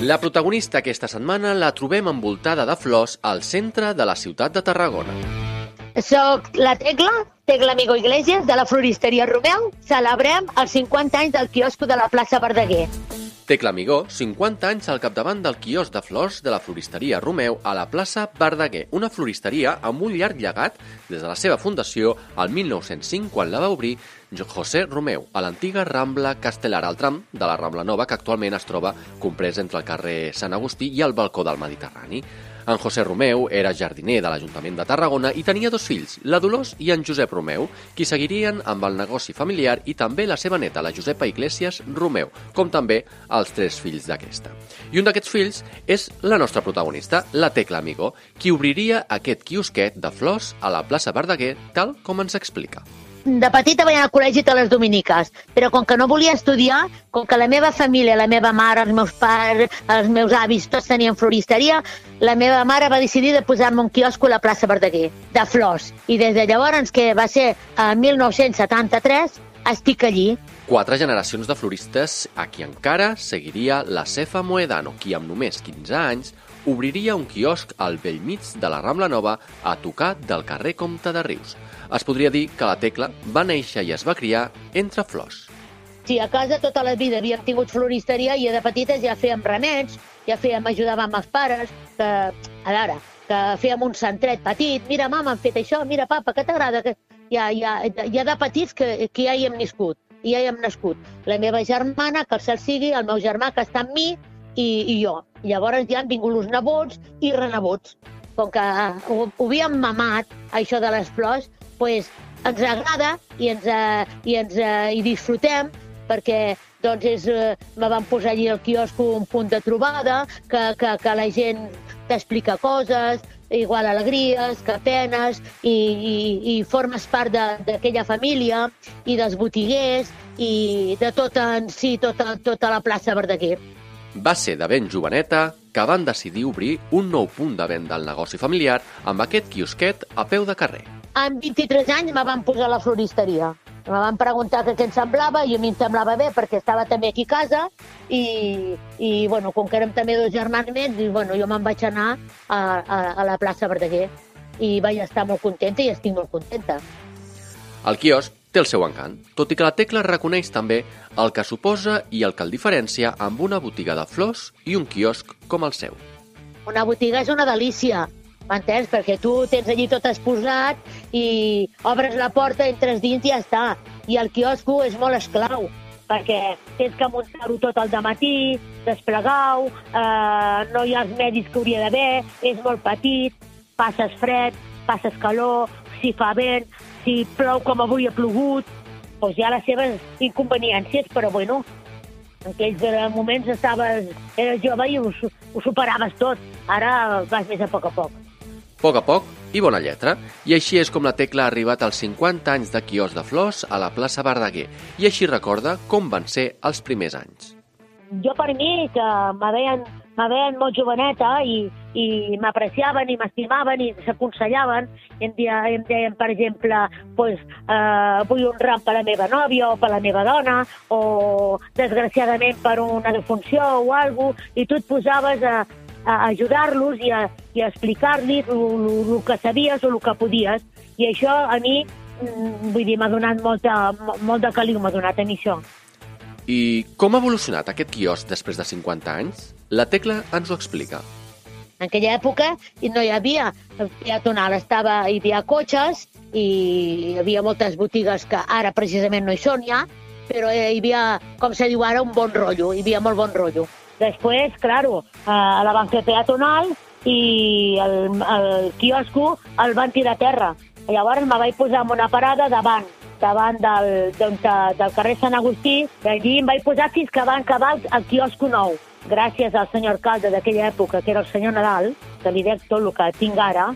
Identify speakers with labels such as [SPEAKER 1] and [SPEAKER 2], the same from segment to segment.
[SPEAKER 1] La protagonista aquesta setmana la trobem envoltada de flors al centre de la ciutat de Tarragona.
[SPEAKER 2] Soc la Tecla, Tecla Amigo Iglesias, de la floristeria Romeu. Celebrem els 50 anys del quiosco de la plaça Verdaguer.
[SPEAKER 1] Tecla Amigó, 50 anys al capdavant del quiosc de flors de la floristeria Romeu a la plaça Verdaguer, una floristeria amb un llarg llegat des de la seva fundació al 1905, quan la va obrir José Romeu, a l'antiga Rambla Castellar, al tram de la Rambla Nova, que actualment es troba comprès entre el carrer Sant Agustí i el balcó del Mediterrani. En José Romeu era jardiner de l'Ajuntament de Tarragona i tenia dos fills, la Dolors i en Josep Romeu, qui seguirien amb el negoci familiar i també la seva neta, la Josepa Iglesias Romeu, com també els tres fills d'aquesta. I un d'aquests fills és la nostra protagonista, la Tecla Amigó, qui obriria aquest quiosquet de flors a la plaça Verdaguer, tal com ens explica.
[SPEAKER 2] De petita vaig anar al col·legi a les dominiques, però com que no volia estudiar, com que la meva família, la meva mare, els meus pares, els meus avis, tots tenien floristeria, la meva mare va decidir de posar-me un quiosco a la plaça Verdaguer, de flors. I des de llavors, que va ser el 1973, estic allí.
[SPEAKER 1] Quatre generacions de floristes a qui encara seguiria la Cefa Moedano, qui amb només 15 anys obriria un quiosc al vell mig de la Rambla Nova a tocar del carrer Comte de Rius. Es podria dir que la Tecla va néixer i es va criar entre flors.
[SPEAKER 2] Sí, a casa tota la vida havíem tingut floristeria i de petites ja fèiem remets, ja fèiem, ajudàvem els pares, que, a veure, que fèiem un centret petit, mira, mama, han fet això, mira, papa, què t'agrada? Que... Ja, ja, ja de petits que, que ja hi hem nascut, ja hi hem nascut. La meva germana, que el cel sigui, el meu germà, que està amb mi, i, i jo. Llavors ja han vingut els nebots i renebots. Com que ho, ho havíem mamat, això de les flors, pues, ens agrada i ens, eh, i ens eh, hi disfrutem perquè doncs és, eh, me van posar allí al quiosco un punt de trobada, que, que, que la gent t'explica coses, igual alegries, que penes, i, i, i formes part d'aquella família, i dels botiguers, i de tota en si, tota, tota la plaça Verdaguer.
[SPEAKER 1] Va ser de ben joveneta que van decidir obrir un nou punt de venda al negoci familiar amb aquest quiosquet a peu de carrer.
[SPEAKER 2] Amb 23 anys me van posar a la floristeria. Me van preguntar que què em semblava i a mi em semblava bé perquè estava també aquí a casa i, i bueno, com que érem també dos germans més, i, bueno, jo me'n vaig anar a, a, a la plaça Verdaguer i vaig estar molt contenta i estic molt contenta.
[SPEAKER 1] El quiosc té el seu encant, tot i que la Tecla reconeix també el que suposa i el que el diferencia amb una botiga de flors i un quiosc com el seu.
[SPEAKER 2] Una botiga és una delícia, m'entens? Perquè tu tens allí tot exposat i obres la porta, entres dins i ja està. I el quiosco és molt esclau, perquè tens que muntar-ho tot al matí, desplegar-ho, eh, no hi ha els medis que hauria d'haver, és molt petit, passes fred, passes calor, si fa vent, si plou com avui ha plogut, doncs hi ha les seves inconveniències, però bueno, en aquells eh, moments estaves, eres jove i ho, ho superaves tot. Ara vas més a poc a poc.
[SPEAKER 1] A poc a poc i bona lletra, i així és com la Tecla ha arribat als 50 anys de quiosc de flors a la plaça Verdaguer, i així recorda com van ser els primers anys.
[SPEAKER 2] Jo per mi, que me veien, me veien molt joveneta i, i m'apreciaven i m'estimaven i s'aconsellaven, i em, dia, em deien, per exemple, pues, eh, vull un ram per la meva nòvia o per la meva dona, o desgraciadament per una defunció o alguna cosa, i tu et posaves a, a ajudar-los i a, i a explicar-los el que sabies o el que podies. I això a mi, mm, vull dir, m'ha donat molta, mo- molt de caliu, m'ha donat a mi això.
[SPEAKER 1] I com ha evolucionat aquest quiosc després de 50 anys? La Tecla ens ho explica.
[SPEAKER 2] En aquella època no hi havia peatonal, estava, hi havia cotxes i hi havia moltes botigues que ara precisament no hi són ja, però hi havia, com se diu ara, un bon rotllo, hi havia molt bon rotllo. Després, claro, a la banca peatonal i el, el quiosco el van tirar a terra. Llavors me vaig posar en una parada davant davant del, doncs, de, del carrer Sant Agustí, i allí em vaig posar fins que van acabar el, el quiosco nou. Gràcies al senyor alcalde d'aquella època, que era el senyor Nadal, que li dec tot el que tinc ara,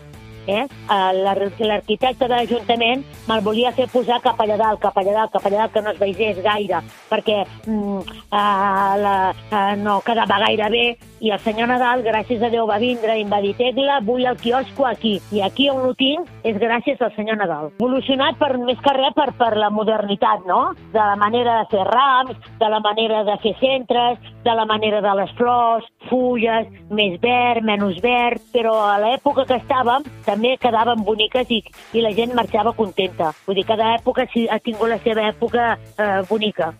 [SPEAKER 2] Eh? L'arquitecte de l'Ajuntament me'l volia fer posar cap allà dalt, cap allà dalt, cap allà dalt, que no es vegés gaire, perquè mm, uh, la, uh, no quedava gaire bé, i el senyor Nadal, gràcies a Déu, va vindre i em va dir Tegla, vull el quiosco aquí. I aquí on ho tinc és gràcies al senyor Nadal. Evolucionat per més que res per, per la modernitat, no? De la manera de fer rams, de la manera de fer centres, de la manera de les flors, fulles, més verd, menys verd, però a l'època que estàvem també quedaven boniques i, i la gent marxava contenta. Vull dir, cada època ha tingut la seva època eh, bonica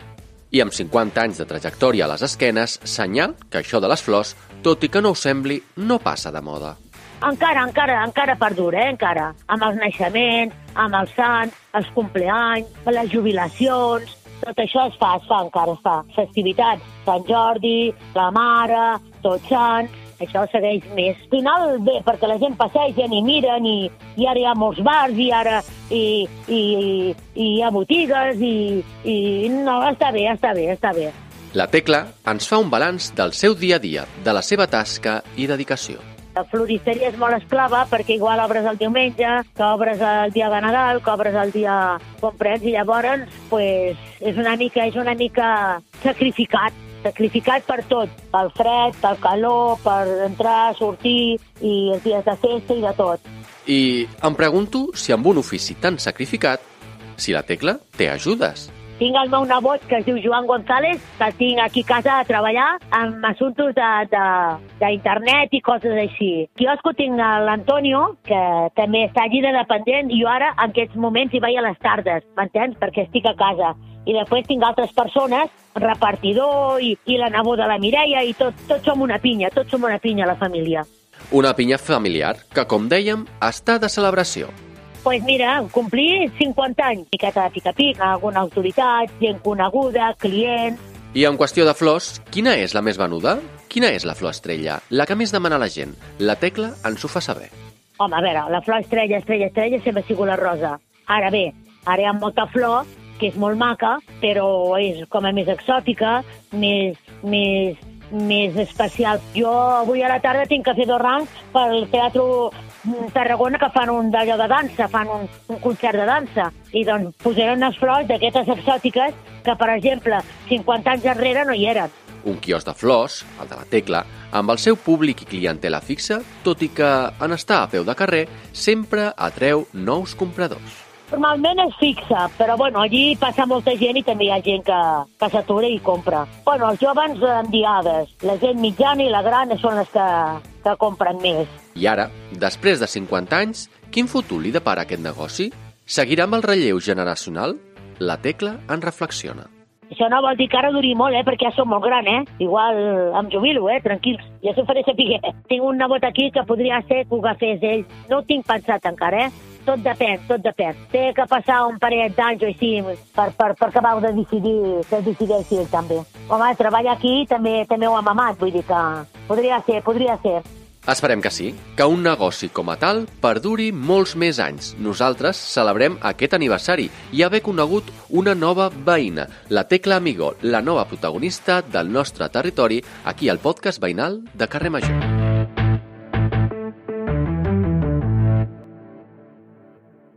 [SPEAKER 1] i amb 50 anys de trajectòria a les esquenes, senyal que això de les flors, tot i que no ho sembli, no passa de moda.
[SPEAKER 2] Encara, encara, encara perdura, eh? encara. Amb els naixements, amb els sants, els compleanys, les jubilacions, tot això es fa, es fa encara, es fa. Festivitats, Sant Jordi, la Mare, Tots Sants, això segueix més. Al final, bé, perquè la gent passeja i miren i, i ara hi ha molts bars i ara i, i, i hi ha botigues i, i no, està bé, està bé, està bé.
[SPEAKER 1] La Tecla ens fa un balanç del seu dia a dia, de la seva tasca i dedicació.
[SPEAKER 2] La floristeria és molt esclava perquè igual obres el diumenge, que obres el dia de Nadal, que obres el dia comprens i llavors pues, és una mica és una mica sacrificat sacrificat per tot, pel fred, pel calor, per entrar, sortir, i els dies de festa i de tot.
[SPEAKER 1] I em pregunto si amb un ofici tan sacrificat, si la Tecla té ajudes.
[SPEAKER 2] Tinc el meu nebot que es diu Joan González, que tinc aquí a casa a treballar amb assumptes d'internet i coses així. Quiosco tinc l'Antonio, que també està allí de dependent, i jo ara en aquests moments hi vaig a les tardes, m'entens? Perquè estic a casa i després tinc altres persones, repartidor i, i la nebó de la Mireia, i tot, tots som una pinya, tots som una pinya, la família.
[SPEAKER 1] Una pinya familiar que, com dèiem, està de celebració.
[SPEAKER 2] Doncs pues mira, complir 50 anys, piqueta de pica-pic, alguna autoritat, gent coneguda, client...
[SPEAKER 1] I en qüestió de flors, quina és la més venuda? Quina és la flor estrella? La que més demana la gent? La tecla ens ho fa saber.
[SPEAKER 2] Home, a veure, la flor estrella, estrella, estrella sempre ha sigut la rosa. Ara bé, ara hi ha molta flor que és molt maca, però és com a més exòtica, més, més, més especial. Jo avui a la tarda tinc que fer dos rangs pel Teatre Tarragona que fan un d'allò de dansa, fan un, un concert de dansa. I doncs posaré unes flors d'aquestes exòtiques que, per exemple, 50 anys enrere no hi eren.
[SPEAKER 1] Un quios de flors, el de la Tecla, amb el seu públic i clientela fixa, tot i que, en estar a peu de carrer, sempre atreu nous compradors.
[SPEAKER 2] Normalment és fixa, però bueno, allí passa molta gent i també hi ha gent que, que s'atura i compra. Bueno, els joves en diades, la gent mitjana i la gran són les que, que compren més.
[SPEAKER 1] I ara, després de 50 anys, quin futur li depara aquest negoci? Seguirà amb el relleu generacional? La Tecla en reflexiona.
[SPEAKER 2] Això no vol dir que ara duri molt, eh? perquè ja som molt gran, eh? Igual em jubilo, eh? Tranquils. Ja s'ho faré saber. Tinc un nebot aquí que podria ser que ho agafés ell. No ho tinc pensat encara, eh? Tot depèn, tot depèn. Té que passar un parell d'anys o així per, per, per acabar de decidir, que decideixi ell també. Home, treballar aquí també també ho ha mamat, vull dir que podria ser, podria ser.
[SPEAKER 1] Esperem que sí, que un negoci com a tal perduri molts més anys. Nosaltres celebrem aquest aniversari i haver conegut una nova veïna, la Tecla Amigo, la nova protagonista del nostre territori, aquí al podcast veïnal de Carrer Major.